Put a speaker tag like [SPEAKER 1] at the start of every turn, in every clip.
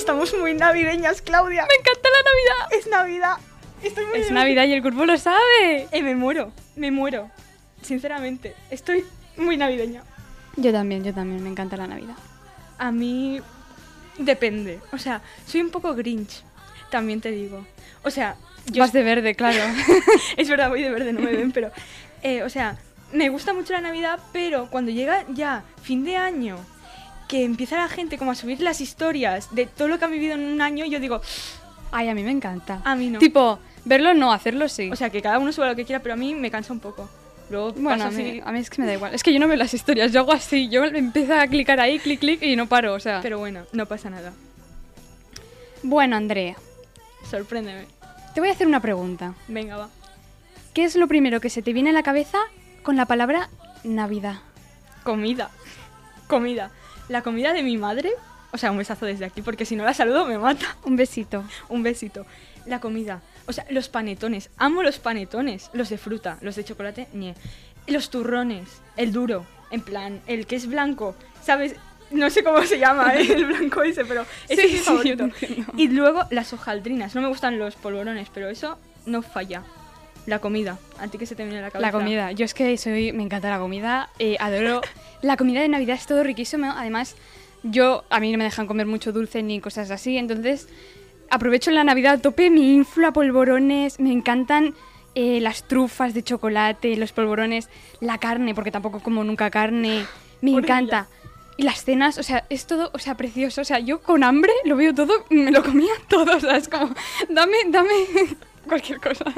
[SPEAKER 1] Estamos muy navideñas, Claudia.
[SPEAKER 2] ¡Me encanta la Navidad!
[SPEAKER 1] Es Navidad. Estoy muy
[SPEAKER 2] Es Navidad y el cuerpo lo sabe.
[SPEAKER 1] Eh, me muero, me muero. Sinceramente, estoy muy navideña.
[SPEAKER 2] Yo también, yo también, me encanta la Navidad.
[SPEAKER 1] A mí depende. O sea, soy un poco grinch, también te digo. O sea, yo
[SPEAKER 2] Vas de verde, claro.
[SPEAKER 1] es verdad, voy de verde, no me ven, pero... eh, o sea, me gusta mucho la Navidad, pero cuando llega ya fin de año, que empieza la gente como a subir las historias de todo lo que han vivido en un año, yo digo,
[SPEAKER 2] Ay, a mí me encanta.
[SPEAKER 1] a mí no.
[SPEAKER 2] Tipo, verlo no, hacerlo sí.
[SPEAKER 1] O sea, que cada uno suba lo que quiera, pero a mí me cansa un poco. Luego
[SPEAKER 2] bueno, a mí, a mí es que me da igual. Es que yo no veo las historias, yo hago así. Yo empiezo a clicar ahí, clic, clic y no paro, o sea.
[SPEAKER 1] Pero bueno, no pasa nada.
[SPEAKER 2] Bueno, Andrea,
[SPEAKER 1] Sorpréndeme.
[SPEAKER 2] te voy a hacer una pregunta.
[SPEAKER 1] Venga, va.
[SPEAKER 2] ¿Qué es lo primero que se te viene a la cabeza con la palabra Navidad?
[SPEAKER 1] Comida. Comida. La comida de mi madre. O sea, un besazo desde aquí, porque si no la saludo me mata.
[SPEAKER 2] Un besito.
[SPEAKER 1] Un besito. La comida. O sea, los panetones. Amo los panetones. Los de fruta, los de chocolate, ñe. Los turrones. El duro. En plan, el que es blanco. ¿Sabes? No sé cómo se llama ¿eh? el blanco ese, pero ese
[SPEAKER 2] Sí,
[SPEAKER 1] es mi
[SPEAKER 2] sí,
[SPEAKER 1] favorito. y luego las hojaldrinas. No me gustan los polvorones, pero eso no falla. La comida. ¿A ti que se te viene a la cabeza?
[SPEAKER 2] La comida. Yo es que soy, me encanta la comida. eh, adoro. La comida de Navidad es todo riquísimo. Además, yo a mí no me dejan comer mucho dulce ni cosas así. Entonces, aprovecho la Navidad a tope. Me inflo a polvorones. Me encantan eh, las trufas de chocolate, los polvorones, la carne, porque tampoco como nunca carne. Me encanta. Y las cenas, o sea, es todo, o sea, precioso. O sea, yo con hambre lo veo todo, me lo comía todo. O sea, es como, dame, dame cualquier cosa.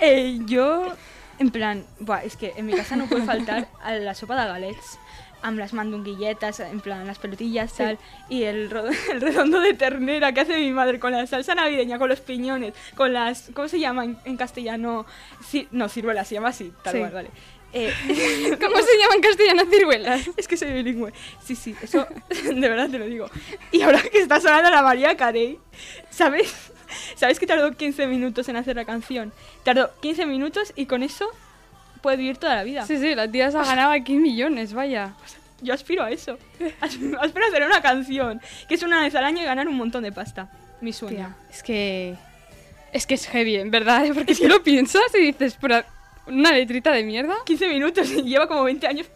[SPEAKER 1] Eh, yo, en plan, buah, es que en mi casa no puede faltar a la sopa de galets. Amb las mandunguilletas, en plan, las pelotillas, tal. Y el, el redondo de ternera que hace mi madre con la salsa navideña, con los piñones, con las. ¿Cómo se llama en, en castellano? No, ciruelas, se llama así, tal
[SPEAKER 2] Sí.
[SPEAKER 1] cual, vale. Eh,
[SPEAKER 2] ¿Cómo se llaman castellano ciruelas?
[SPEAKER 1] es que soy bilingüe. Sí, sí, eso de verdad te lo digo. Y ahora que está sonando la María Carey, ¿sabes? ¿Sabes que tardó 15 minutos en hacer la canción? Tardó 15 minutos y con eso puede vivir toda la vida.
[SPEAKER 2] Sí, sí, la tía se ha ganado aquí millones, vaya.
[SPEAKER 1] Yo aspiro a eso. As- Aspiro a hacer una canción que es una vez al año y ganar un montón de pasta. Mi sueño.
[SPEAKER 2] Tía, es que. Es que es heavy, en verdad, ¿eh? porque si lo piensas y dices, pero una letrita de mierda.
[SPEAKER 1] 15 minutos y lleva como 20 años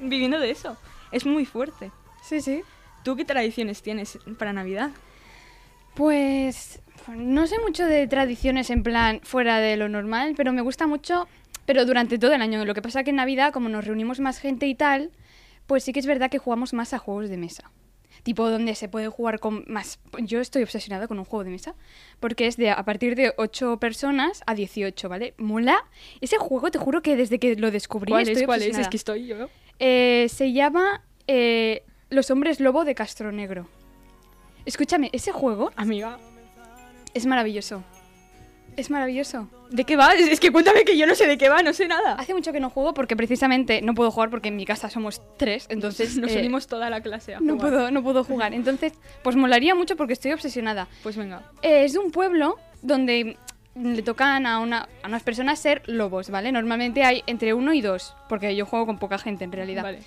[SPEAKER 1] viviendo de eso. Es muy fuerte.
[SPEAKER 2] Sí, sí.
[SPEAKER 1] ¿Tú qué tradiciones tienes para Navidad?
[SPEAKER 2] Pues. No sé mucho de tradiciones en plan fuera de lo normal, pero me gusta mucho. Pero durante todo el año. Lo que pasa que en Navidad, como nos reunimos más gente y tal, pues sí que es verdad que jugamos más a juegos de mesa. Tipo donde se puede jugar con más... Yo estoy obsesionada con un juego de mesa, porque es de a partir de 8 personas a 18, ¿vale? Mola. Ese juego, te juro que desde que lo descubrí
[SPEAKER 1] ¿Cuál
[SPEAKER 2] estoy
[SPEAKER 1] es? ¿Cuál es? Es que estoy yo.
[SPEAKER 2] Eh, se llama eh, Los Hombres Lobo de Castro Negro. Escúchame, ese juego
[SPEAKER 1] Amiga.
[SPEAKER 2] Es maravilloso. Es maravilloso.
[SPEAKER 1] ¿De qué va? Es es que cuéntame que yo no sé de qué va, no sé nada.
[SPEAKER 2] Hace mucho que no juego porque precisamente no puedo jugar porque en mi casa somos tres, entonces
[SPEAKER 1] Nos
[SPEAKER 2] eh,
[SPEAKER 1] unimos toda la clase a
[SPEAKER 2] no
[SPEAKER 1] jugar.
[SPEAKER 2] puedo, no puedo jugar. Entonces, pues molaría mucho porque estoy obsesionada.
[SPEAKER 1] Pues venga.
[SPEAKER 2] Eh, es de un pueblo donde le tocan a, una, a unas personas ser lobos, ¿vale? Normalmente hay entre uno y dos, porque yo juego con poca gente en realidad.
[SPEAKER 1] Vale.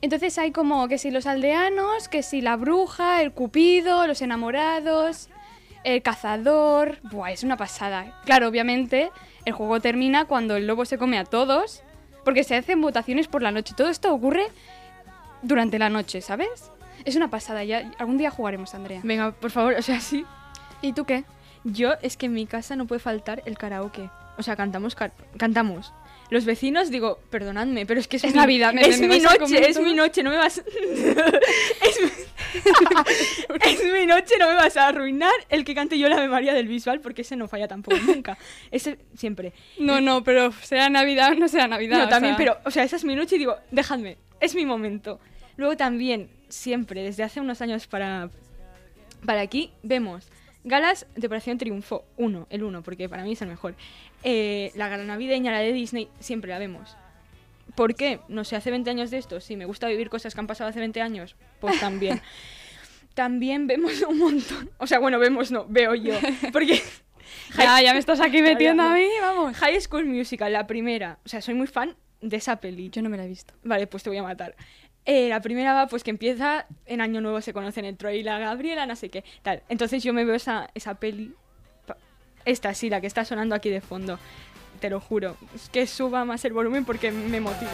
[SPEAKER 2] Entonces hay como que si los aldeanos, que si la bruja, el cupido, los enamorados, el cazador. Buah, es una pasada. Claro, obviamente el juego termina cuando el lobo se come a todos, porque se hacen votaciones por la noche. Todo esto ocurre durante la noche, ¿sabes? Es una pasada, ya algún día jugaremos, Andrea.
[SPEAKER 1] Venga, por favor, o sea, sí.
[SPEAKER 2] ¿Y tú qué?
[SPEAKER 1] Yo es que en mi casa no puede faltar el karaoke. O sea, cantamos, car- cantamos. Los vecinos, digo, perdonadme, pero es que es,
[SPEAKER 2] Es
[SPEAKER 1] mi,
[SPEAKER 2] Navidad, me-
[SPEAKER 1] es
[SPEAKER 2] me
[SPEAKER 1] mi noche, es
[SPEAKER 2] todo.
[SPEAKER 1] mi noche, no me vas... es, mi... es mi noche, no me vas a arruinar el que cante yo la Ave María del visual, porque ese no falla tampoco nunca. Ese siempre.
[SPEAKER 2] No, no, pero sea Navidad o no sea Navidad.
[SPEAKER 1] No, también,
[SPEAKER 2] sea,
[SPEAKER 1] pero, o sea, esa es mi noche y digo, dejadme, es mi momento. Luego también, siempre, desde hace unos años para, para aquí, vemos galas de Operación Triunfo 1, el 1, porque para mí es el mejor. Eh, la gala navideña, la de Disney, siempre la vemos. ¿Por qué? No sé, hace 20 años de esto, sí, me gusta vivir cosas que han pasado hace 20 años, pues también. también vemos un montón, o sea, bueno, vemos no, veo yo, porque...
[SPEAKER 2] Ya, ya me estás aquí metiendo a mí, vamos.
[SPEAKER 1] High School Musical, la primera. O sea, soy muy fan de esa peli.
[SPEAKER 2] Yo no me la he visto.
[SPEAKER 1] Vale, pues te voy a matar. Eh, la primera va, pues que empieza en Año Nuevo, se conocen el Troy y la Gabriela, no sé qué, tal. Entonces yo me veo esa, esa peli. Esta sí, la que está sonando aquí de fondo. Te lo juro. Es que suba más el volumen porque me motivo.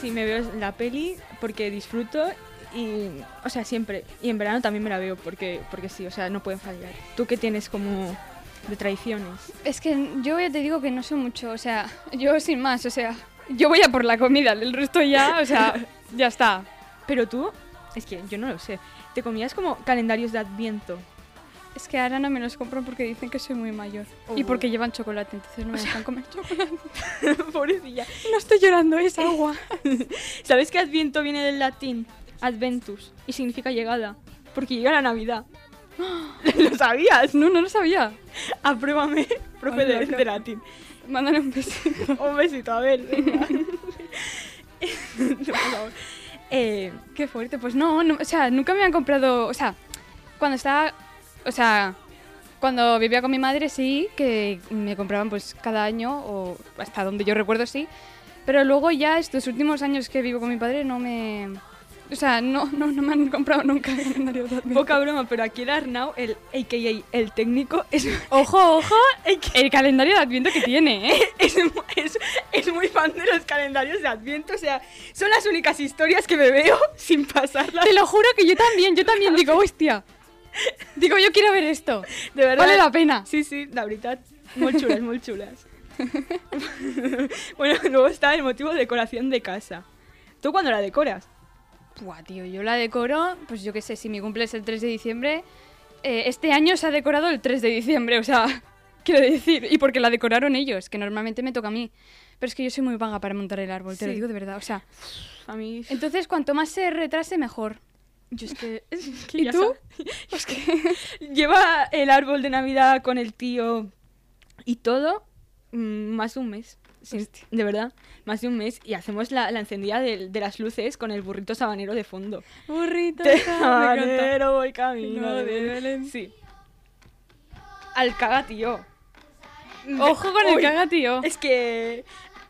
[SPEAKER 1] Sí, me veo la peli porque disfruto y, o sea, siempre. Y en verano también me la veo porque, porque sí, o sea, no pueden fallar. ¿Tú qué tienes como de tradiciones?
[SPEAKER 2] Es que yo ya te digo que no sé mucho, o sea, yo sin más, o sea, yo voy a por la comida, el resto ya, o sea, ya está.
[SPEAKER 1] Pero tú, es que yo no lo sé, te comías como calendarios de adviento.
[SPEAKER 2] Es que ahora no me los compro porque dicen que soy muy mayor. Y
[SPEAKER 1] Oh.
[SPEAKER 2] porque llevan chocolate, entonces no me dejan comer chocolate.
[SPEAKER 1] Pobrecilla.
[SPEAKER 2] No estoy llorando, es agua.
[SPEAKER 1] ¿Sabes que adviento viene del latín? Adventus. Y significa llegada. Porque llega la Navidad. ¿Lo sabías?
[SPEAKER 2] No, no lo sabía.
[SPEAKER 1] Apruébame, profe de, de latín.
[SPEAKER 2] Mándale un besito.
[SPEAKER 1] Un besito, a ver. Por favor. Eh,
[SPEAKER 2] Qué fuerte, pues no, no, o sea, nunca me han comprado, o sea, cuando estaba, o sea, cuando vivía con mi madre sí, que me compraban pues cada año, o hasta donde yo recuerdo sí, pero luego ya estos últimos años que vivo con mi padre no me, o sea, no, no, no me han comprado nunca el calendario de Adviento.
[SPEAKER 1] poca broma, pero aquí el Arnau, el AKA, el técnico, es,
[SPEAKER 2] Ojo, ojo, el calendario de Adviento que tiene, ¿eh?
[SPEAKER 1] es, es- es muy fan de los calendarios de Adviento. O sea, son las únicas historias que me veo sin pasarlas.
[SPEAKER 2] Te lo juro que yo también, yo también digo, hostia, digo, yo quiero ver esto,
[SPEAKER 1] De verdad.
[SPEAKER 2] vale la pena.
[SPEAKER 1] Sí, sí, la verdad, muy chulas, muy chulas. bueno, luego está el motivo de decoración de casa. ¿Tú cuándo la decoras?
[SPEAKER 2] Buah, tío, yo la decoro, pues yo qué sé, si mi cumple es el 3 de diciembre, eh, este año se ha decorado el 3 de diciembre, o sea, quiero decir, y porque la decoraron ellos, que normalmente me toca a mí. Pero es que yo soy muy vaga para montar el árbol, te lo digo de verdad, o sea.
[SPEAKER 1] A mí...
[SPEAKER 2] Entonces, cuanto más se retrase, mejor.
[SPEAKER 1] Yo es que... es que
[SPEAKER 2] ¿Y
[SPEAKER 1] ya
[SPEAKER 2] tú?
[SPEAKER 1] sabes. Lleva el árbol de Navidad con el tío y todo mm, más de un mes. De verdad, más de un mes. Y hacemos la, la encendida de, de las luces con el burrito sabanero de fondo.
[SPEAKER 2] Burrito,
[SPEAKER 1] Te sabanero voy camino
[SPEAKER 2] No,
[SPEAKER 1] de Belén. Sí. Al cagatío.
[SPEAKER 2] Ojo con el
[SPEAKER 1] Uy,
[SPEAKER 2] caga, tío.
[SPEAKER 1] Es que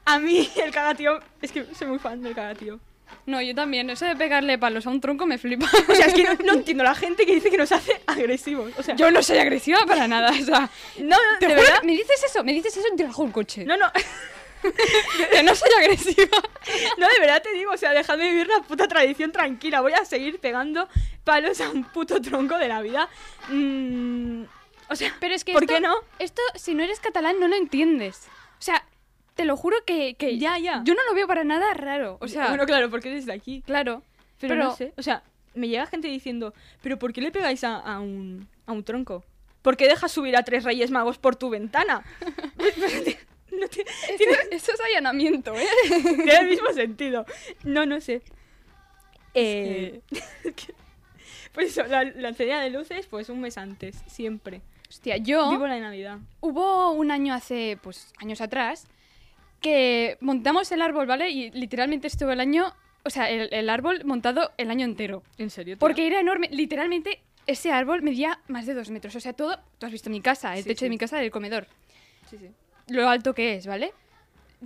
[SPEAKER 1] a mí el cagatío, es que soy muy fan del cagatío.
[SPEAKER 2] No, yo también, eso de pegarle palos a un tronco me flipa.
[SPEAKER 1] O sea, es que no, no entiendo la gente que dice que nos hace agresivos. O sea,
[SPEAKER 2] yo no soy agresiva para nada, o sea.
[SPEAKER 1] no,
[SPEAKER 2] Te
[SPEAKER 1] de verdad.
[SPEAKER 2] me dices eso, me dices eso y te rajo el coche.
[SPEAKER 1] No, no.
[SPEAKER 2] que no soy agresiva.
[SPEAKER 1] No, de verdad te digo, o sea, dejadme vivir la puta tradición tranquila. Voy a seguir pegando palos a un puto tronco de Navidad. Mm, o sea,
[SPEAKER 2] Pero es que
[SPEAKER 1] ¿por
[SPEAKER 2] esto,
[SPEAKER 1] qué no?
[SPEAKER 2] Esto, si no eres catalán, no lo entiendes. O sea, te lo juro que, que
[SPEAKER 1] Ya, ya.
[SPEAKER 2] yo no lo veo para nada raro. O sea,
[SPEAKER 1] bueno, claro, porque eres de aquí.
[SPEAKER 2] claro.
[SPEAKER 1] Pero,
[SPEAKER 2] Pero-
[SPEAKER 1] no sé, o sea, me llega gente diciendo, ¿pero por qué le pegáis a, a un, a un tronco? ¿Por qué dejas subir a tres reyes magos por tu ventana? no tiene,
[SPEAKER 2] Eso, eso es allanamiento, ¿eh?
[SPEAKER 1] tiene el mismo sentido. No, no sé. Eh, pues eso, la, la de luces, pues un mes antes, siempre.
[SPEAKER 2] Hostia, yo...
[SPEAKER 1] Vivo la de Navidad.
[SPEAKER 2] Hubo un año hace, pues, años atrás, que montamos el árbol, ¿vale? Y literalmente estuvo el año, o sea, el, el árbol montado el año entero.
[SPEAKER 1] ¿En serio? tía?
[SPEAKER 2] Porque era enorme, literalmente ese árbol medía más de dos metros. O sea, todo, tú has visto mi casa, el
[SPEAKER 1] Sí,
[SPEAKER 2] techo
[SPEAKER 1] sí.
[SPEAKER 2] de mi casa, del comedor.
[SPEAKER 1] Sí, sí.
[SPEAKER 2] Lo alto que es, ¿vale?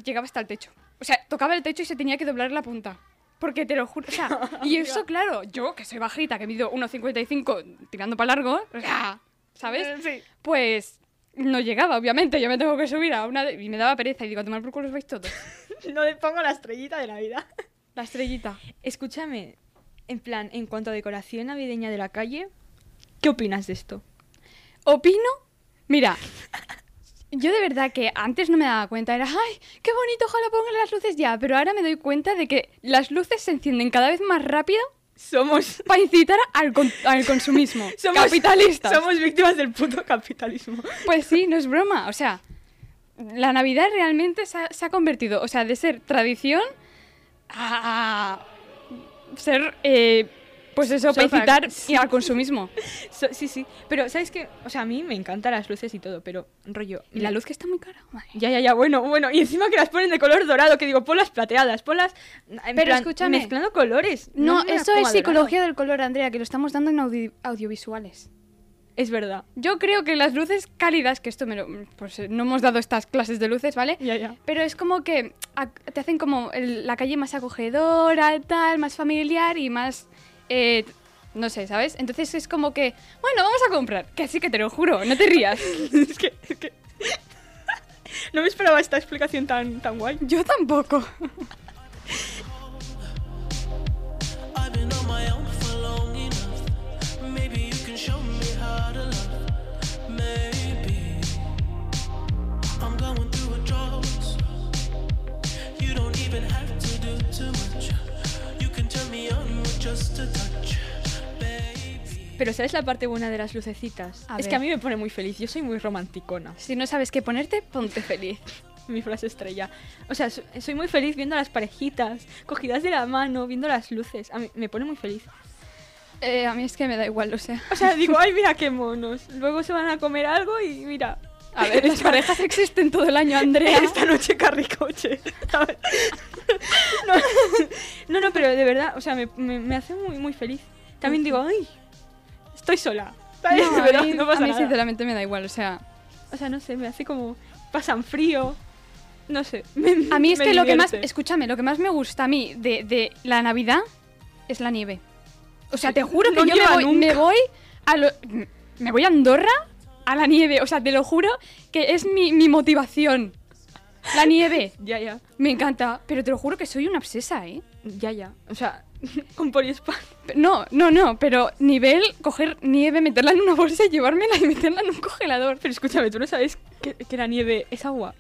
[SPEAKER 2] Llegaba hasta el techo. O sea, tocaba el techo y se tenía que doblar la punta. Porque te lo juro, o sea, y eso, claro, yo que soy bajita, que mido 1,55 tirando para largo, o sea, ¿sabes?
[SPEAKER 1] Sí.
[SPEAKER 2] Pues no llegaba, obviamente, yo me tengo que subir a una de- y me daba pereza y digo, a tomar por culo os vais todos.
[SPEAKER 1] No le pongo la estrellita de Navidad.
[SPEAKER 2] La estrellita.
[SPEAKER 1] Escúchame, en plan, en cuanto a decoración navideña de la calle, ¿qué opinas de esto?
[SPEAKER 2] Opino, mira, yo de verdad que antes no me daba cuenta, era, ay, qué bonito, ojalá pongan las luces ya, pero ahora me doy cuenta de que las luces se encienden cada vez más rápido
[SPEAKER 1] Somos,
[SPEAKER 2] para incitar al, con- al consumismo.
[SPEAKER 1] somos
[SPEAKER 2] Capitalistas.
[SPEAKER 1] Somos víctimas del puto capitalismo.
[SPEAKER 2] Pues sí, no es broma, o sea, la Navidad realmente se ha, se ha convertido, o sea, de ser tradición a, a ser, eh, pues eso, para incitar y al consumismo.
[SPEAKER 1] So- sí, sí. Pero, ¿sabes qué? O sea, a mí me encantan las luces y todo, pero rollo.
[SPEAKER 2] Y la luz que está muy cara. madre.
[SPEAKER 1] Ya, ya, ya, bueno, bueno. Y encima que las ponen de color dorado, que digo, ponlas plateadas, ponlas.
[SPEAKER 2] Pero
[SPEAKER 1] plan,
[SPEAKER 2] escúchame.
[SPEAKER 1] Mezclando colores.
[SPEAKER 2] No,
[SPEAKER 1] las
[SPEAKER 2] eso es psicología del color, Andrea, que lo estamos dando en audi- audiovisuales.
[SPEAKER 1] Es verdad.
[SPEAKER 2] Yo creo que las luces cálidas, que esto me lo, pues eh, no hemos dado estas clases de luces, ¿vale?
[SPEAKER 1] Ya, ya.
[SPEAKER 2] Pero es como que te hacen como el- la calle más acogedora, tal, más familiar y más, eh, no sé, ¿sabes? Entonces es como que, bueno, vamos a comprar. Que sí que te lo juro, no te rías.
[SPEAKER 1] es que. Es que... no me esperaba esta explicación tan, tan guay.
[SPEAKER 2] Yo tampoco.
[SPEAKER 1] Pero ¿sabes la parte buena de las lucecitas?
[SPEAKER 2] A
[SPEAKER 1] es
[SPEAKER 2] ver.
[SPEAKER 1] que a mí me pone muy feliz. Yo soy muy romanticona.
[SPEAKER 2] Si no sabes qué ponerte, ponte feliz.
[SPEAKER 1] Mi frase estrella. O sea, so- soy muy feliz viendo a las parejitas, cogidas de la mano, viendo las luces. A mí me pone muy feliz.
[SPEAKER 2] Eh, a mí es que me da igual, o sea.
[SPEAKER 1] O sea, digo, ay, mira qué monos. Luego se van a comer algo y mira.
[SPEAKER 2] A ver, las parejas existen todo el año, Andrea.
[SPEAKER 1] Esta noche carricoche. no, no, pero de verdad, o sea, me, me- me hace muy, muy feliz. También digo, ay, estoy sola. ¿sabes?
[SPEAKER 2] No,
[SPEAKER 1] De
[SPEAKER 2] a mí,
[SPEAKER 1] no pasa
[SPEAKER 2] a mí
[SPEAKER 1] nada.
[SPEAKER 2] sinceramente me da igual, o sea.
[SPEAKER 1] O sea, no sé, me hace como. Pasan frío. No sé. me-
[SPEAKER 2] A mí es que lo que más, escúchame, lo que más me gusta a mí de, de la Navidad es la nieve. O sea, te juro que yo me voy, me voy a lo- me voy a Andorra a la nieve. O sea, te lo juro que es mi, mi motivación. La nieve.
[SPEAKER 1] Ya, ya.
[SPEAKER 2] Me encanta, pero te lo juro que soy una obsesa, ¿eh?
[SPEAKER 1] Ya, ya. O sea, con poliespan.
[SPEAKER 2] No, no, no, pero nivel coger nieve, meterla en una bolsa y llevármela y meterla en un congelador.
[SPEAKER 1] Pero escúchame, ¿tú no sabes que, que la nieve es agua?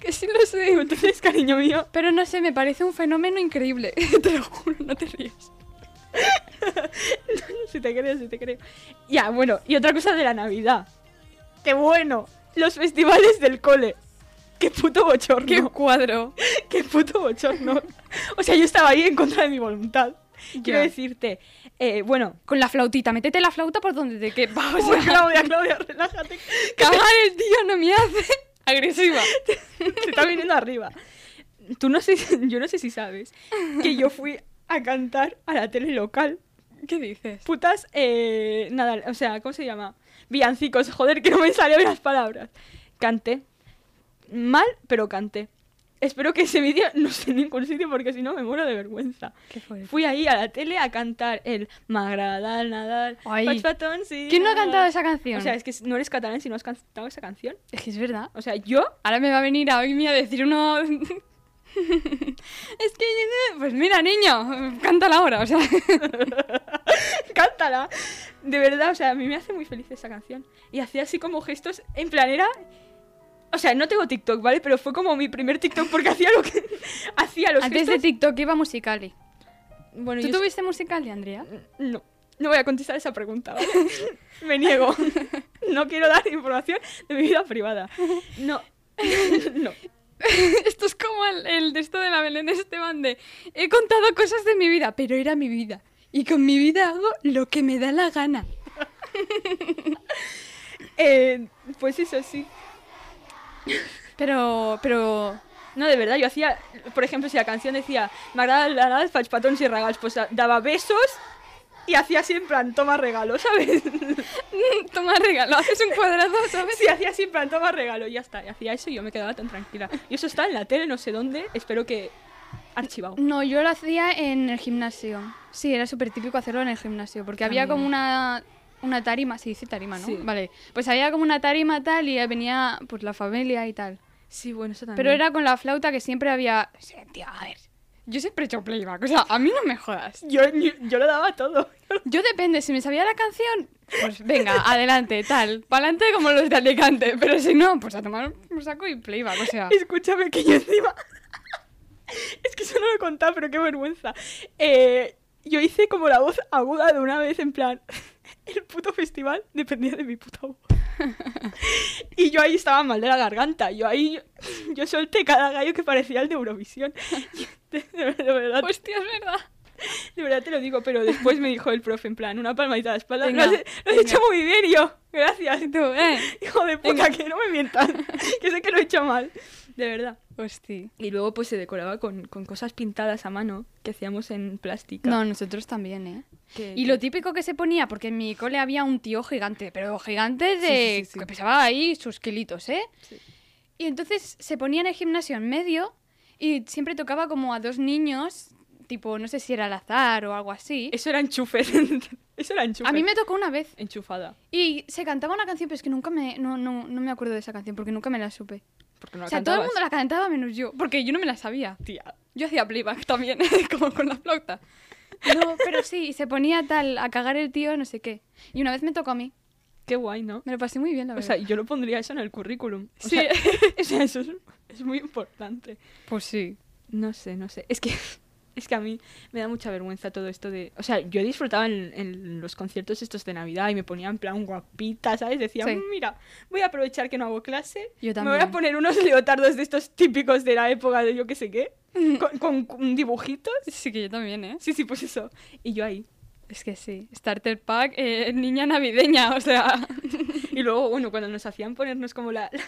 [SPEAKER 2] Que sí lo sé.
[SPEAKER 1] Entonces, cariño mío.
[SPEAKER 2] Pero no sé, me parece un fenómeno increíble. te lo juro, no te rías.
[SPEAKER 1] Si te creo, si te creo. Ya, bueno, y otra cosa de la Navidad. ¡Qué bueno! Los festivales del cole. ¡Qué puto bochorno!
[SPEAKER 2] ¡Qué cuadro!
[SPEAKER 1] ¡Qué puto bochorno! O sea, yo estaba ahí en contra de mi voluntad. Quiero decirte, eh, bueno,
[SPEAKER 2] Con la flautita, métete la flauta por donde te quepa. O sea,
[SPEAKER 1] Claudia, Claudia, relájate.
[SPEAKER 2] cagar el tío no me hace agresiva.
[SPEAKER 1] Se está viniendo arriba. Tú no sé, yo no sé si sabes que yo fui a cantar a la tele local.
[SPEAKER 2] ¿Qué dices?
[SPEAKER 1] Putas, eh, nada, o sea, ¿cómo se llama? Villancicos, joder, que no me salieron las palabras. Canté. Mal, pero canté. Espero que ese vídeo no esté en ningún sitio porque si no me muero de vergüenza.
[SPEAKER 2] ¿Qué fue?
[SPEAKER 1] Fui ahí a la tele a cantar el M'agrada el Nadal.
[SPEAKER 2] Ay.
[SPEAKER 1] Patón, sí,
[SPEAKER 2] ¿Quién no ha
[SPEAKER 1] Nadal".
[SPEAKER 2] cantado esa canción?
[SPEAKER 1] O sea, es que no eres catalán si no has cantado esa canción.
[SPEAKER 2] es que es verdad.
[SPEAKER 1] O sea, yo
[SPEAKER 2] Ahora me va a venir a mí a decir uno... es que... Pues mira, niño, cántala ahora, o sea...
[SPEAKER 1] cántala. De verdad, o sea, a mí me hace muy feliz esa canción. Y hacía así como gestos, en plan era... O sea, no tengo TikTok, ¿vale? Pero fue como mi primer TikTok porque hacía lo que... hacía los
[SPEAKER 2] Antes de. TikTok iba Musicali.
[SPEAKER 1] Bueno,
[SPEAKER 2] ¿Tú
[SPEAKER 1] yo-
[SPEAKER 2] tuviste Musicali, Andrea?
[SPEAKER 1] No, no voy a contestar esa pregunta, ¿vale? me niego. no quiero dar información de mi vida privada. No, no.
[SPEAKER 2] esto es como el, el de esto de la Belén Esteban de... He contado cosas de mi vida, pero era mi vida. Y con mi vida hago lo que me da la gana.
[SPEAKER 1] Eh, pues eso sí.
[SPEAKER 2] Pero, pero...
[SPEAKER 1] No, de verdad, yo hacía, por ejemplo, si la canción decía, la Nadal, faig petons i regals, pues da- daba besos y hacía así en plan, toma regalo, ¿sabes?
[SPEAKER 2] Toma regalo, haces un cuadrado, ¿sabes?
[SPEAKER 1] Sí, hacía así en plan, toma regalo, y ya está. Y hacía eso y yo me quedaba tan tranquila. Y eso está en la tele, no sé dónde, espero que archivado.
[SPEAKER 2] No, yo lo hacía en el gimnasio. Sí, era súper típico hacerlo en el gimnasio, porque había como una, una tarima, se dice tarima, ¿no?
[SPEAKER 1] Sí.
[SPEAKER 2] Vale, pues había como una tarima tal y venía pues la familia y tal.
[SPEAKER 1] Sí, bueno, eso también.
[SPEAKER 2] Pero era con la flauta que siempre había... Sí, tío, a ver, yo siempre he hecho playback, o sea, a mí no me jodas.
[SPEAKER 1] Yo, yo, yo lo daba todo.
[SPEAKER 2] Yo depende, si me sabía la canción, pues venga, adelante, tal, pa'lante como los de Alicante, pero si no, pues a tomar un saco y playback, o sea...
[SPEAKER 1] Escúchame que yo encima... es que eso no lo he contado, pero qué vergüenza. Eh, yo hice como la voz aguda de una vez, en plan... El puto festival dependía de mi puta voz. y yo ahí estaba mal de la garganta. Yo ahí... Yo solté cada gallo que parecía el de Eurovisión. De, de- de verdad,
[SPEAKER 2] Hostia, es verdad.
[SPEAKER 1] de verdad te lo digo, pero después me dijo el profe, en plan, una palmadita a la espalda.
[SPEAKER 2] Venga,
[SPEAKER 1] lo has, lo has hecho muy bien, y yo. Gracias.
[SPEAKER 2] Tú, eh.
[SPEAKER 1] Hijo de puta, que no me mientan. que sé que lo he hecho mal. De verdad.
[SPEAKER 2] Hostia.
[SPEAKER 1] Y luego pues se decoraba con, con cosas pintadas a mano que hacíamos en plástica.
[SPEAKER 2] No, nosotros también, ¿eh? Y lo típico que se ponía, porque en mi cole había un tío gigante, pero gigante de...
[SPEAKER 1] Sí, sí, sí.
[SPEAKER 2] que pesaba ahí sus kilitos, ¿eh?
[SPEAKER 1] Sí.
[SPEAKER 2] Y entonces se ponía en el gimnasio en medio y siempre tocaba como a dos niños, tipo, no sé si era al azar o algo así.
[SPEAKER 1] Eso era enchufe. Eso era enchufe.
[SPEAKER 2] A mí me tocó una vez
[SPEAKER 1] Enchufada.
[SPEAKER 2] y se cantaba una canción, pero es que nunca me... No, no, no me acuerdo de esa canción porque nunca me la supe.
[SPEAKER 1] Porque no
[SPEAKER 2] o
[SPEAKER 1] la
[SPEAKER 2] sea, todo el
[SPEAKER 1] cantabas.
[SPEAKER 2] mundo la cantaba menos yo, porque yo no me la sabía.
[SPEAKER 1] Tía.
[SPEAKER 2] Yo hacía playback también, como con la flauta. No, pero sí, y se ponía tal a cagar el tío, no sé qué. Y una vez me tocó a mí.
[SPEAKER 1] Qué guay, ¿no?
[SPEAKER 2] Me lo pasé muy bien, la
[SPEAKER 1] O
[SPEAKER 2] verdad.
[SPEAKER 1] sea, yo lo pondría eso en el currículum. O
[SPEAKER 2] Sí.
[SPEAKER 1] sea, o sea, eso es, es muy importante.
[SPEAKER 2] pues sí.
[SPEAKER 1] No sé, no sé. Es que, es que a mí me da mucha vergüenza todo esto de... O sea, yo disfrutaba en, en los conciertos estos de Navidad y me ponía en plan guapita, ¿sabes? Decía,
[SPEAKER 2] Sí.
[SPEAKER 1] "Mm, mira, voy a aprovechar que no hago clase.
[SPEAKER 2] Yo
[SPEAKER 1] Me voy a
[SPEAKER 2] también.
[SPEAKER 1] poner unos leotardos de estos típicos de la época de yo qué sé qué. con, con- con dibujitos.
[SPEAKER 2] Sí, que yo también, ¿eh?
[SPEAKER 1] Sí, sí, pues eso. Y yo ahí.
[SPEAKER 2] Es que sí. Starter pack, eh, niña navideña, o sea.
[SPEAKER 1] Y luego, bueno, cuando nos hacían ponernos como la, la-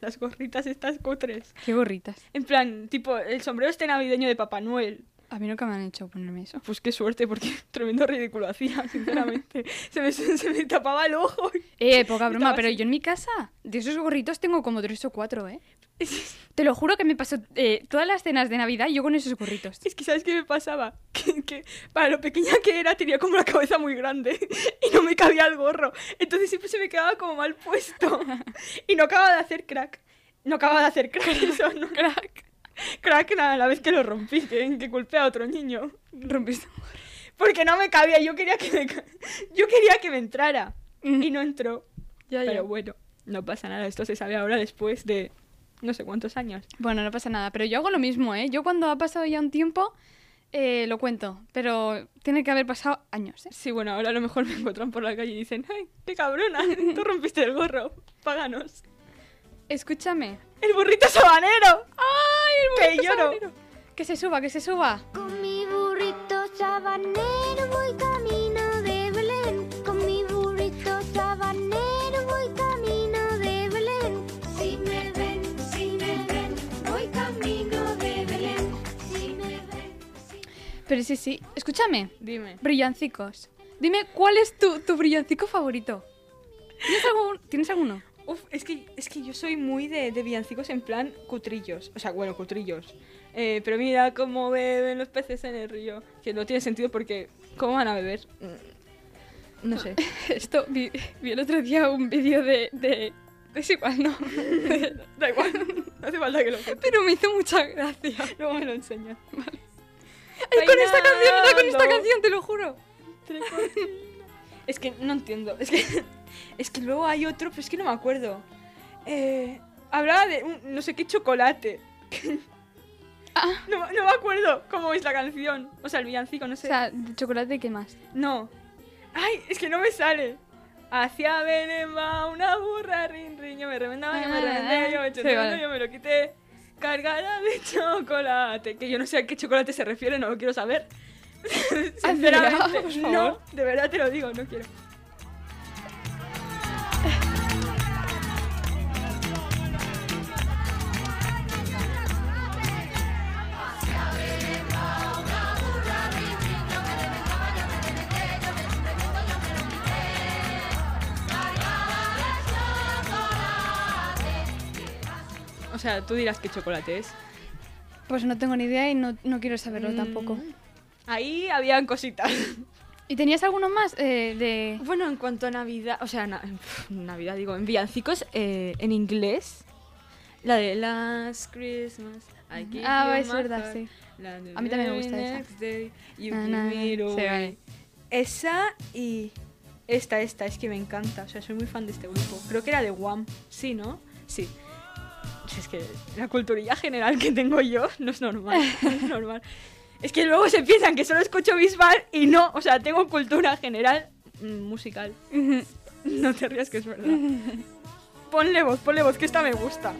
[SPEAKER 1] las gorritas estas cutres.
[SPEAKER 2] Qué gorritas.
[SPEAKER 1] En plan, tipo, el sombrero este navideño de Papá Noel.
[SPEAKER 2] A mí nunca me han hecho ponerme eso.
[SPEAKER 1] Pues qué suerte, porque tremendo ridículo hacía, sinceramente. se, me, se me tapaba el ojo.
[SPEAKER 2] Eh, poca broma, pero
[SPEAKER 1] así.
[SPEAKER 2] yo en mi casa, de esos gorritos tengo como tres o cuatro, ¿eh? Te lo juro que me pasó eh, todas las cenas de Navidad yo con esos gorritos.
[SPEAKER 1] Es que, ¿sabes qué me pasaba? Que, que para lo pequeña que era, tenía como la cabeza muy grande y no me cabía el gorro. Entonces siempre se me quedaba como mal puesto. Y no acababa de hacer crack. No acababa de hacer crack eso, ¿no? Crack. Crack a la vez que lo rompí, que, que culpé a otro niño.
[SPEAKER 2] Rompiste.
[SPEAKER 1] Porque no me cabía, yo quería que me, yo quería que me entrara. Y no entró.
[SPEAKER 2] Ya, ya.
[SPEAKER 1] Pero bueno, no pasa nada, esto se sabe ahora después de no sé cuántos años.
[SPEAKER 2] Bueno, no pasa nada, pero yo hago lo mismo, ¿eh? Yo cuando ha pasado ya un tiempo, eh, lo cuento, pero tiene que haber pasado años, ¿eh?
[SPEAKER 1] Sí, bueno, ahora a lo mejor me encuentran por la calle y dicen, ¡ay, qué cabrona! Tú rompiste el gorro, páganos.
[SPEAKER 2] Escúchame.
[SPEAKER 1] ¡El burrito sabanero!
[SPEAKER 2] ¡Ay,
[SPEAKER 1] Que
[SPEAKER 2] el
[SPEAKER 1] lloro.
[SPEAKER 2] sabanero! Que se suba, que se suba.
[SPEAKER 3] Con mi burrito sabanero voy camino de Belén. Con mi burrito sabanero voy camino de Belén. Si me ven, si me ven, voy camino de Belén. Si me ven, si
[SPEAKER 2] Pero sí, sí. Escúchame.
[SPEAKER 1] Dime.
[SPEAKER 2] Brillancicos. Dime, ¿cuál es tu, tu brillancico favorito? ¿Tienes, algún, ¿Tienes alguno?
[SPEAKER 1] Uf, es que, es que yo soy muy de, de villancicos en plan cutrillos. O sea, bueno, cutrillos. Eh, pero mira cómo beben los peces en el río. Que no tiene sentido porque, ¿cómo van a beber? Mm, No sé.
[SPEAKER 2] Esto, vi, vi el otro día un vídeo de, de... Es igual, ¿no?
[SPEAKER 1] Da igual, no hace falta que lo cuente.
[SPEAKER 2] Pero me hizo mucha gracia.
[SPEAKER 1] Luego me lo enseñas.
[SPEAKER 2] Ay, con esta canción, era con esta canción, te lo juro.
[SPEAKER 1] Es que no entiendo. Es que, es que luego hay otro, pero es que no me acuerdo. Eh, hablaba de un- no sé qué chocolate.
[SPEAKER 2] Ah.
[SPEAKER 1] No, no me acuerdo cómo es la canción. O sea, el villancico, no
[SPEAKER 2] O
[SPEAKER 1] sé.
[SPEAKER 2] sea, de chocolate, ¿qué más?
[SPEAKER 1] no. Ay, es que no me sale. Hacia Belén va una burra, rin, rin. Yo me remendaba, yo me
[SPEAKER 2] Ah,
[SPEAKER 1] remendé, yo me eché
[SPEAKER 2] sí,
[SPEAKER 1] todo,
[SPEAKER 2] vale.
[SPEAKER 1] yo me lo quité. Cargada de chocolate. Que yo no sé a qué chocolate se refiere, no lo quiero saber. Sinceramente,
[SPEAKER 2] por
[SPEAKER 1] no, de verdad te lo digo, no quiero. Sea, tú dirás qué chocolate es.
[SPEAKER 2] Pues no tengo ni idea y no, no quiero saberlo
[SPEAKER 1] Mm.
[SPEAKER 2] tampoco.
[SPEAKER 1] Ahí habían cositas.
[SPEAKER 2] ¿Y tenías alguno más eh, de...?
[SPEAKER 1] Bueno, en cuanto a Navidad, o sea, na- Navidad digo, en villancicos eh, en inglés, la de Last Christmas. I give
[SPEAKER 2] Ah,
[SPEAKER 1] you
[SPEAKER 2] es
[SPEAKER 1] my
[SPEAKER 2] verdad,
[SPEAKER 1] heart,
[SPEAKER 2] sí. A mí también me gusta esa.
[SPEAKER 1] day, you
[SPEAKER 2] Na,
[SPEAKER 1] give
[SPEAKER 2] na, sí.
[SPEAKER 1] Esa y esta, esta, es que me encanta. O sea, soy muy fan de este grupo. Creo que era de Wham. Sí, ¿no? Sí. Es que la culturilla general que tengo yo no es normal. No es normal. Es que luego se piensan que solo escucho Bisbal y no. O sea, tengo cultura general musical. No te rías que es verdad. Ponle voz, ponle voz, que esta me gusta.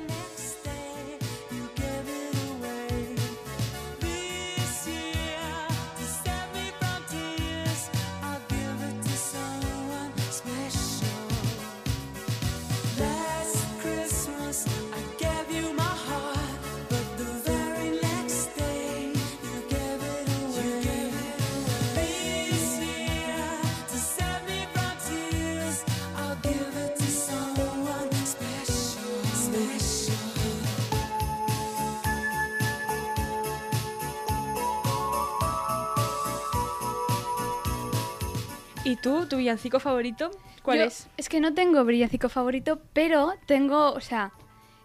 [SPEAKER 1] ¿Y tú, tu villancico favorito? ¿Cuál
[SPEAKER 2] Yo-
[SPEAKER 1] es?
[SPEAKER 2] Es que no tengo brillancico favorito, pero tengo, o sea,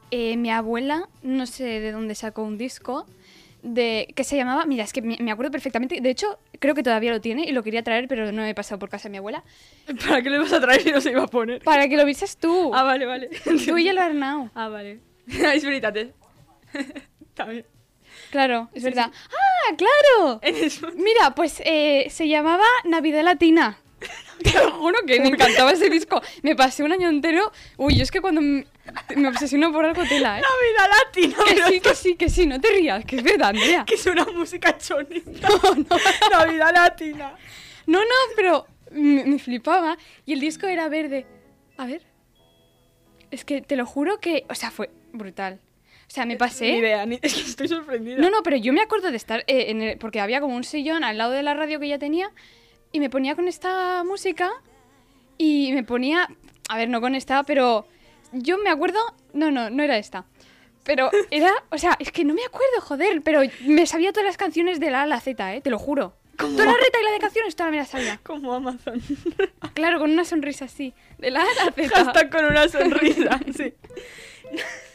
[SPEAKER 2] eh, mi abuela, no sé de dónde sacó un disco, de que se llamaba, mira, es que me, acuerdo perfectamente, de hecho, creo que todavía lo tiene y lo quería traer, pero no he pasado por casa de mi abuela,
[SPEAKER 1] ¿Para qué le vas a traer si no se iba a poner?
[SPEAKER 2] para que lo vieses tú,
[SPEAKER 1] Ah, vale, vale.
[SPEAKER 2] tú y el Arnau.
[SPEAKER 1] Ah, vale. es verdad. También.
[SPEAKER 2] Claro, es verdad. ¡Ah, claro! Mira, pues eh, se llamaba Navidad Latina. Te lo juro que me encantaba ese disco. Me pasé un año entero. Uy, yo es que cuando me, me obsesiono por algo tela, ¿eh?
[SPEAKER 1] Navidad latina,
[SPEAKER 2] Que
[SPEAKER 1] pero
[SPEAKER 2] sí,
[SPEAKER 1] esto
[SPEAKER 2] que sí, que sí, no te rías, que es verdad, Andrea.
[SPEAKER 1] que es una música chonita. Navidad latina.
[SPEAKER 2] No, no, pero me, me flipaba. Y el disco era verde. A ver. Es que te lo juro que. O sea, fue brutal. O sea, me
[SPEAKER 1] Ni
[SPEAKER 2] pasé.
[SPEAKER 1] idea, ni- es que estoy sorprendida.
[SPEAKER 2] No, no, pero yo me acuerdo de estar eh, en el- porque había como un sillón al lado de la radio que ya tenía y me ponía con esta música y me ponía, a ver, no con esta, pero yo me acuerdo, no, no, no era esta. Pero era, o sea, es que no me acuerdo, joder, pero me sabía todas las canciones de la A a la Z, eh, te lo juro. Toda la reta y la de canciones, toda me la sabía.
[SPEAKER 1] Como Amazon.
[SPEAKER 2] Claro, con una sonrisa así, de la A a la Z.
[SPEAKER 1] Hashtag con una sonrisa. Sí.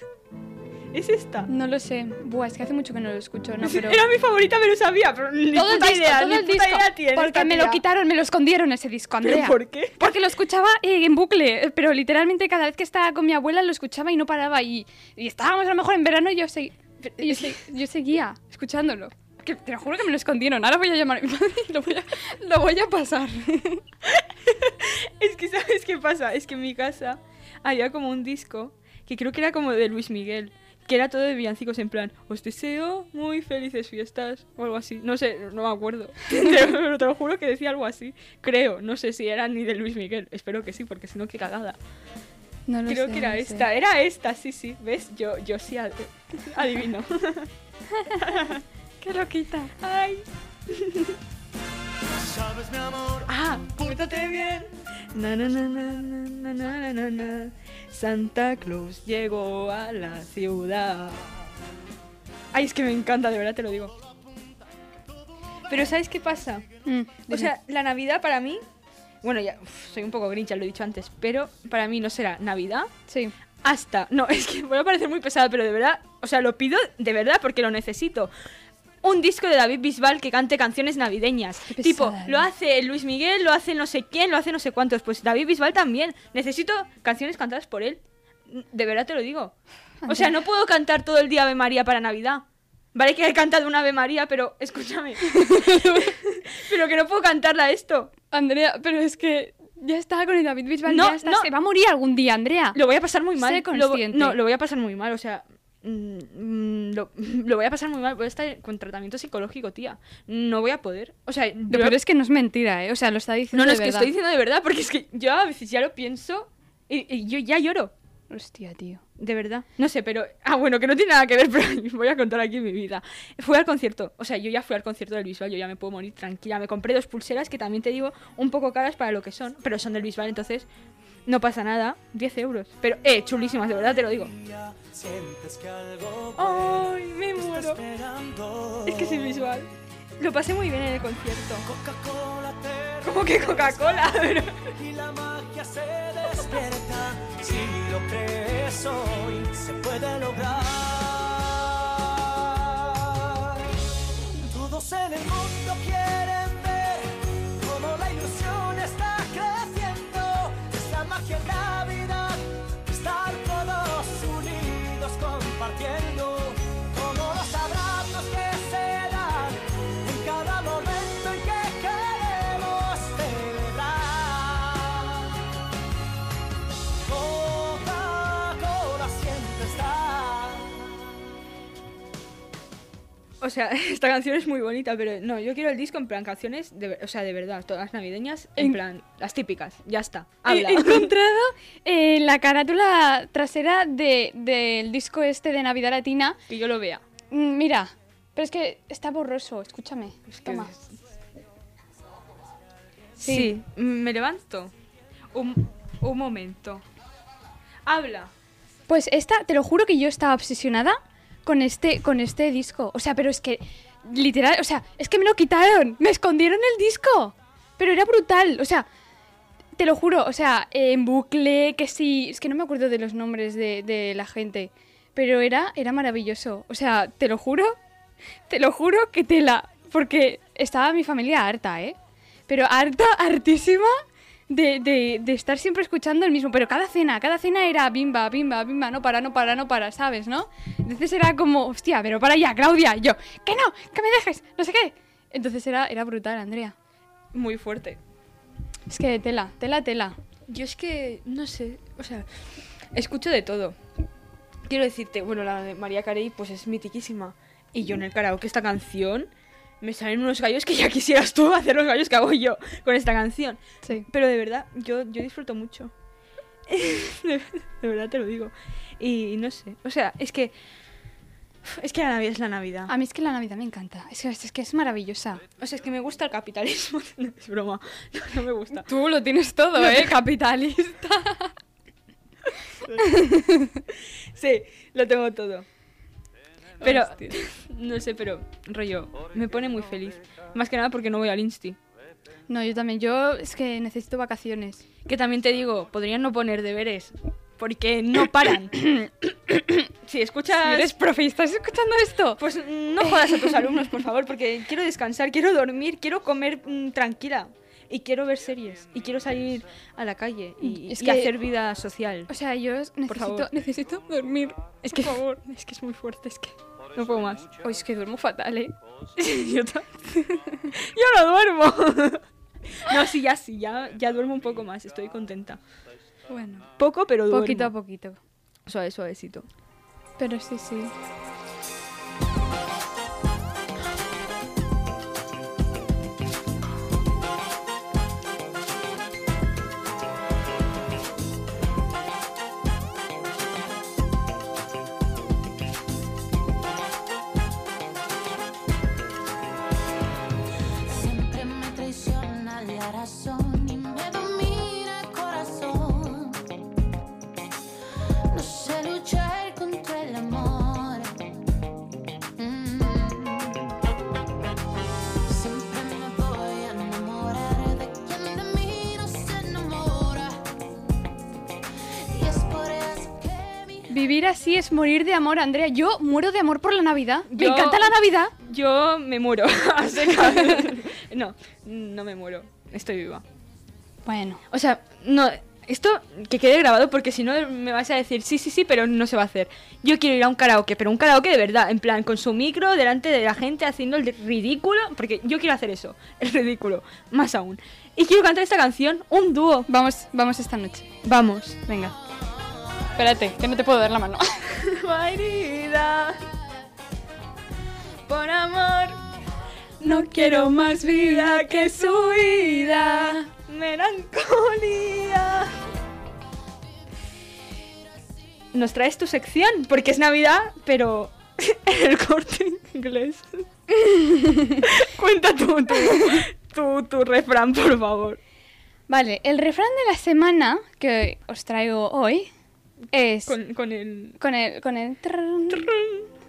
[SPEAKER 1] ¿Es esta?
[SPEAKER 2] No lo sé. Buah, es que hace mucho que no lo escucho, no, pero...
[SPEAKER 1] Era mi favorita, pero sabía, pero ni
[SPEAKER 2] Todo el
[SPEAKER 1] puta
[SPEAKER 2] disco,
[SPEAKER 1] idea,
[SPEAKER 2] todo
[SPEAKER 1] ni
[SPEAKER 2] el
[SPEAKER 1] puta
[SPEAKER 2] disco.
[SPEAKER 1] idea tiene
[SPEAKER 2] Porque me lo quitaron, me lo escondieron ese disco,
[SPEAKER 1] ¿Pero
[SPEAKER 2] Andrea.
[SPEAKER 1] por qué?
[SPEAKER 2] Porque lo escuchaba eh, en bucle, eh, pero literalmente cada vez que estaba con mi abuela lo escuchaba y no paraba. Y, y estábamos a lo mejor en verano y yo, segui- yo, se- yo seguía escuchándolo. Que te lo juro que me lo escondieron. Ahora voy a llamar a mi madre y lo voy a, lo voy a pasar.
[SPEAKER 1] Es que, ¿sabes qué pasa? Es que en mi casa había como un disco que creo que era como de Luis Miguel. Que era todo de villancicos en plan, os deseo muy felices fiestas o algo así. No sé, no me acuerdo. Pero te lo juro que decía algo así. Creo, no sé si era ni de Luis Miguel. Espero que sí, porque si no, qué cagada.
[SPEAKER 2] No lo
[SPEAKER 1] Creo
[SPEAKER 2] sé,
[SPEAKER 1] que era
[SPEAKER 2] no sé.
[SPEAKER 1] esta, era esta, sí, sí. ¿Ves? Yo, yo sí ad- adivino.
[SPEAKER 2] Qué loquita.
[SPEAKER 1] Ay.
[SPEAKER 4] Sabes, mi amor,
[SPEAKER 1] Ah, pórtate bien. Na, na, na, na, na, na, na, na. Santa Claus llegó a la ciudad. Ay, es que me encanta, de verdad te lo digo. Pero ¿sabes qué pasa?
[SPEAKER 2] Mm,
[SPEAKER 1] O sea, la Navidad para mí... Bueno, ya uf, soy un poco grinch, ya lo he dicho antes, pero para mí no será Navidad
[SPEAKER 2] sí.
[SPEAKER 1] hasta... No, es que voy a parecer muy pesada, pero de verdad, o sea, lo pido de verdad porque lo necesito. Un disco de David Bisbal que cante canciones navideñas. Tipo, lo hace Luis Miguel, lo hace no sé quién, lo hace no sé cuántos. Pues David Bisbal también. Necesito canciones cantadas por él. De verdad te lo digo. O sea, no puedo cantar todo el día Ave María para Navidad. Vale que he cantado una Ave María, pero escúchame. pero que no puedo cantarla esto.
[SPEAKER 2] Andrea, pero es que ya está con el David Bisbal,
[SPEAKER 1] No,
[SPEAKER 2] ya está.
[SPEAKER 1] no.
[SPEAKER 2] Se va a morir algún día, Andrea.
[SPEAKER 1] Lo voy a pasar muy mal.
[SPEAKER 2] Sé
[SPEAKER 1] Lo-
[SPEAKER 2] consciente.
[SPEAKER 1] no, lo voy a pasar muy mal, o sea. Mm, mm, lo, lo voy a pasar muy mal. Voy a estar con tratamiento psicológico, tía. No voy a poder. O sea,
[SPEAKER 2] Lo
[SPEAKER 1] yo-
[SPEAKER 2] peor es que no es mentira, ¿eh? O sea, lo está diciendo
[SPEAKER 1] no, no,
[SPEAKER 2] de
[SPEAKER 1] es que
[SPEAKER 2] verdad.
[SPEAKER 1] estoy diciendo de verdad, porque es que yo a veces ya lo pienso y, y yo ya lloro.
[SPEAKER 2] Hostia, tío.
[SPEAKER 1] De verdad. No sé, pero. Ah, bueno, que no tiene nada que ver, pero voy a contar aquí mi vida. Fui al concierto. O sea, yo ya fui al concierto del Bisbal, yo ya me puedo morir tranquila. Me compré dos pulseras que también te digo un poco caras para lo que son, pero son del Bisbal, entonces. No pasa nada, 10 euros. Pero, eh, chulísimas, de verdad te lo digo. ¡Ay, me muero! Es que es visual. Lo pasé muy bien en el concierto. Como que Coca-Cola,
[SPEAKER 4] y la magia se despierta. Si lo crees hoy, se puede lograr. Todos en el mundo quieren compartiendo.
[SPEAKER 1] O sea, esta canción es muy bonita, pero no, yo quiero el disco en plan canciones, de, o sea, de verdad, todas navideñas, en
[SPEAKER 2] En-
[SPEAKER 1] plan, las típicas, ya está. Habla.
[SPEAKER 2] he encontrado eh, la carátula trasera de- del disco este de Navidad Latina.
[SPEAKER 1] que yo lo vea.
[SPEAKER 2] Mm, Mira, pero es que está borroso, escúchame.
[SPEAKER 1] Es que-
[SPEAKER 2] Toma.
[SPEAKER 1] Sí. mm, me levanto. Un, un momento. Habla.
[SPEAKER 2] Pues esta, te lo juro que yo estaba obsesionada con este, con este disco. O sea, pero es que, literal, o sea, es que me lo quitaron, me escondieron el disco. Pero era brutal, o sea, te lo juro, o sea, en bucle, que sí, es que no me acuerdo de los nombres de, la gente. Pero era, era maravilloso. O sea, te lo juro, te lo juro que tela. Porque estaba mi familia harta, ¿eh? Pero harta, hartísima de, de, de estar siempre escuchando el mismo. Pero cada cena, cada cena era bimba, bimba, bimba, no para, no para, no para, ¿sabes, no? Entonces era como, hostia, pero para ya, Claudia. Y yo, que no, que me dejes, no sé qué. Entonces era, era brutal, Andrea.
[SPEAKER 1] Muy fuerte.
[SPEAKER 2] Es que tela, tela, tela.
[SPEAKER 1] Yo es que, no sé, o sea, escucho de todo. Quiero decirte, bueno, la de María Carey pues es mitiquísima. Y yo en el karaoke esta canción me salen unos gallos que ya quisieras tú hacer los gallos que hago yo con esta canción.
[SPEAKER 2] Sí.
[SPEAKER 1] Pero de verdad, yo, yo disfruto mucho. de, de verdad te lo digo. Y no sé, o sea, es que... Es que la Navidad es la Navidad.
[SPEAKER 2] A mí es que la Navidad me encanta. Es que es, que es maravillosa.
[SPEAKER 1] O sea, es que me gusta el capitalismo. No, es broma. No, no me gusta.
[SPEAKER 2] Tú lo tienes todo, ¿eh? Capitalista.
[SPEAKER 1] Sí, lo tengo todo. Pero, no sé, pero rollo, me pone muy feliz. Más que nada porque no voy al Insti.
[SPEAKER 2] No, yo también. Yo es que necesito vacaciones.
[SPEAKER 1] Que también te digo, podrían no poner deberes. Porque no paran. si escuchas...
[SPEAKER 2] Si eres profe y estás escuchando esto.
[SPEAKER 1] Pues no jodas a tus alumnos, por favor, porque quiero descansar, quiero dormir, quiero comer mm, tranquila. Y quiero ver series. Y quiero salir a la calle. Y,
[SPEAKER 2] Es
[SPEAKER 1] y
[SPEAKER 2] que-
[SPEAKER 1] hacer vida social.
[SPEAKER 2] O sea, yo necesito,
[SPEAKER 1] favor.
[SPEAKER 2] necesito dormir.
[SPEAKER 1] Es que, por favor, es que es muy fuerte, es que no puedo más.
[SPEAKER 2] Hoy es que duermo fatal, ¿eh?
[SPEAKER 1] Yo, Yo no duermo. no, sí, ya sí, ya, ya duermo un poco más, estoy contenta.
[SPEAKER 2] Bueno,
[SPEAKER 1] Poco, pero duermo.
[SPEAKER 2] poquito a poquito.
[SPEAKER 1] Suave, suavecito.
[SPEAKER 2] Pero sí, sí. Vivir así es morir de amor, Andrea. Yo muero de amor por la Navidad. Me
[SPEAKER 1] Yo-
[SPEAKER 2] encanta la Navidad.
[SPEAKER 1] Yo me muero. no, no me muero. Estoy viva.
[SPEAKER 2] Bueno,
[SPEAKER 1] O sea, no, esto que quede grabado porque si no me vas a decir sí, sí, sí, pero no se va a hacer. Yo quiero ir a un karaoke, pero un karaoke de verdad, en plan, con su micro delante de la gente haciendo el ridículo, porque yo quiero hacer eso, el ridículo, más aún. Y quiero cantar esta canción, un dúo.
[SPEAKER 2] vamos, vamos esta noche.
[SPEAKER 1] Vamos.
[SPEAKER 2] Venga. Espérate, que no te puedo dar la mano.
[SPEAKER 1] Herida por amor. No quiero más vida que su vida. Melancolía. Nos traes tu sección, porque es Navidad, pero el corte inglés. Cuenta tú tu, tu refrán, por favor.
[SPEAKER 2] Vale, el refrán de la semana que os traigo hoy es
[SPEAKER 1] Con, con el...
[SPEAKER 2] con el con el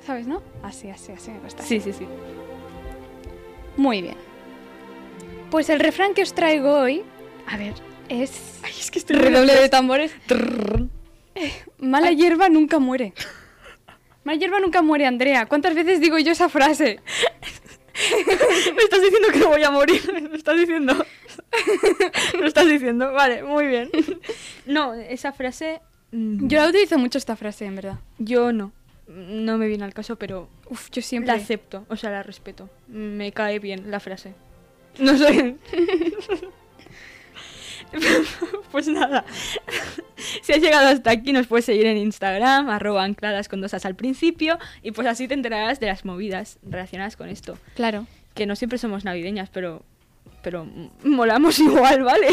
[SPEAKER 2] ¿sabes, no? Así, así, así me cuesta.
[SPEAKER 1] Sí, sí, sí.
[SPEAKER 2] Muy bien. Pues el refrán que os traigo hoy, a ver, es
[SPEAKER 1] Ay, es que estoy
[SPEAKER 2] redoble de tambores. Mala hierba nunca muere. Mala hierba nunca muere, Andrea. ¿Cuántas veces digo yo esa frase?
[SPEAKER 1] Me estás diciendo que no voy a morir. Me estás diciendo. Me estás diciendo. Vale, muy bien. No, esa frase.
[SPEAKER 2] Yo la utilizo mucho esta frase, en verdad.
[SPEAKER 1] yo no. No me viene al caso, pero
[SPEAKER 2] Uf, yo siempre.
[SPEAKER 1] la acepto. O sea, la respeto. Me cae bien la frase. No sé. pues nada. Si has llegado hasta aquí, nos puedes seguir en Instagram, arroba ancladas con al principio, y pues así te enterarás de las movidas relacionadas con esto.
[SPEAKER 2] Claro.
[SPEAKER 1] Que no siempre somos navideñas, pero. Pero molamos igual, ¿vale?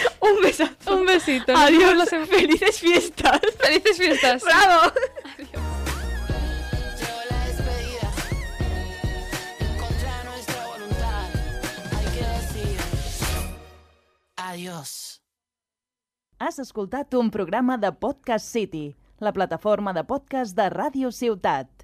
[SPEAKER 1] Un besazo.
[SPEAKER 2] Un besito. nos
[SPEAKER 1] Adiós.
[SPEAKER 2] vemos sem-
[SPEAKER 1] Felices fiestas.
[SPEAKER 2] Felices fiestas.
[SPEAKER 1] ¡Bravo!
[SPEAKER 4] Decir adiós.
[SPEAKER 5] Has escoltat un programa de Podcast City, la plataforma de podcast de Ràdio Ciutat.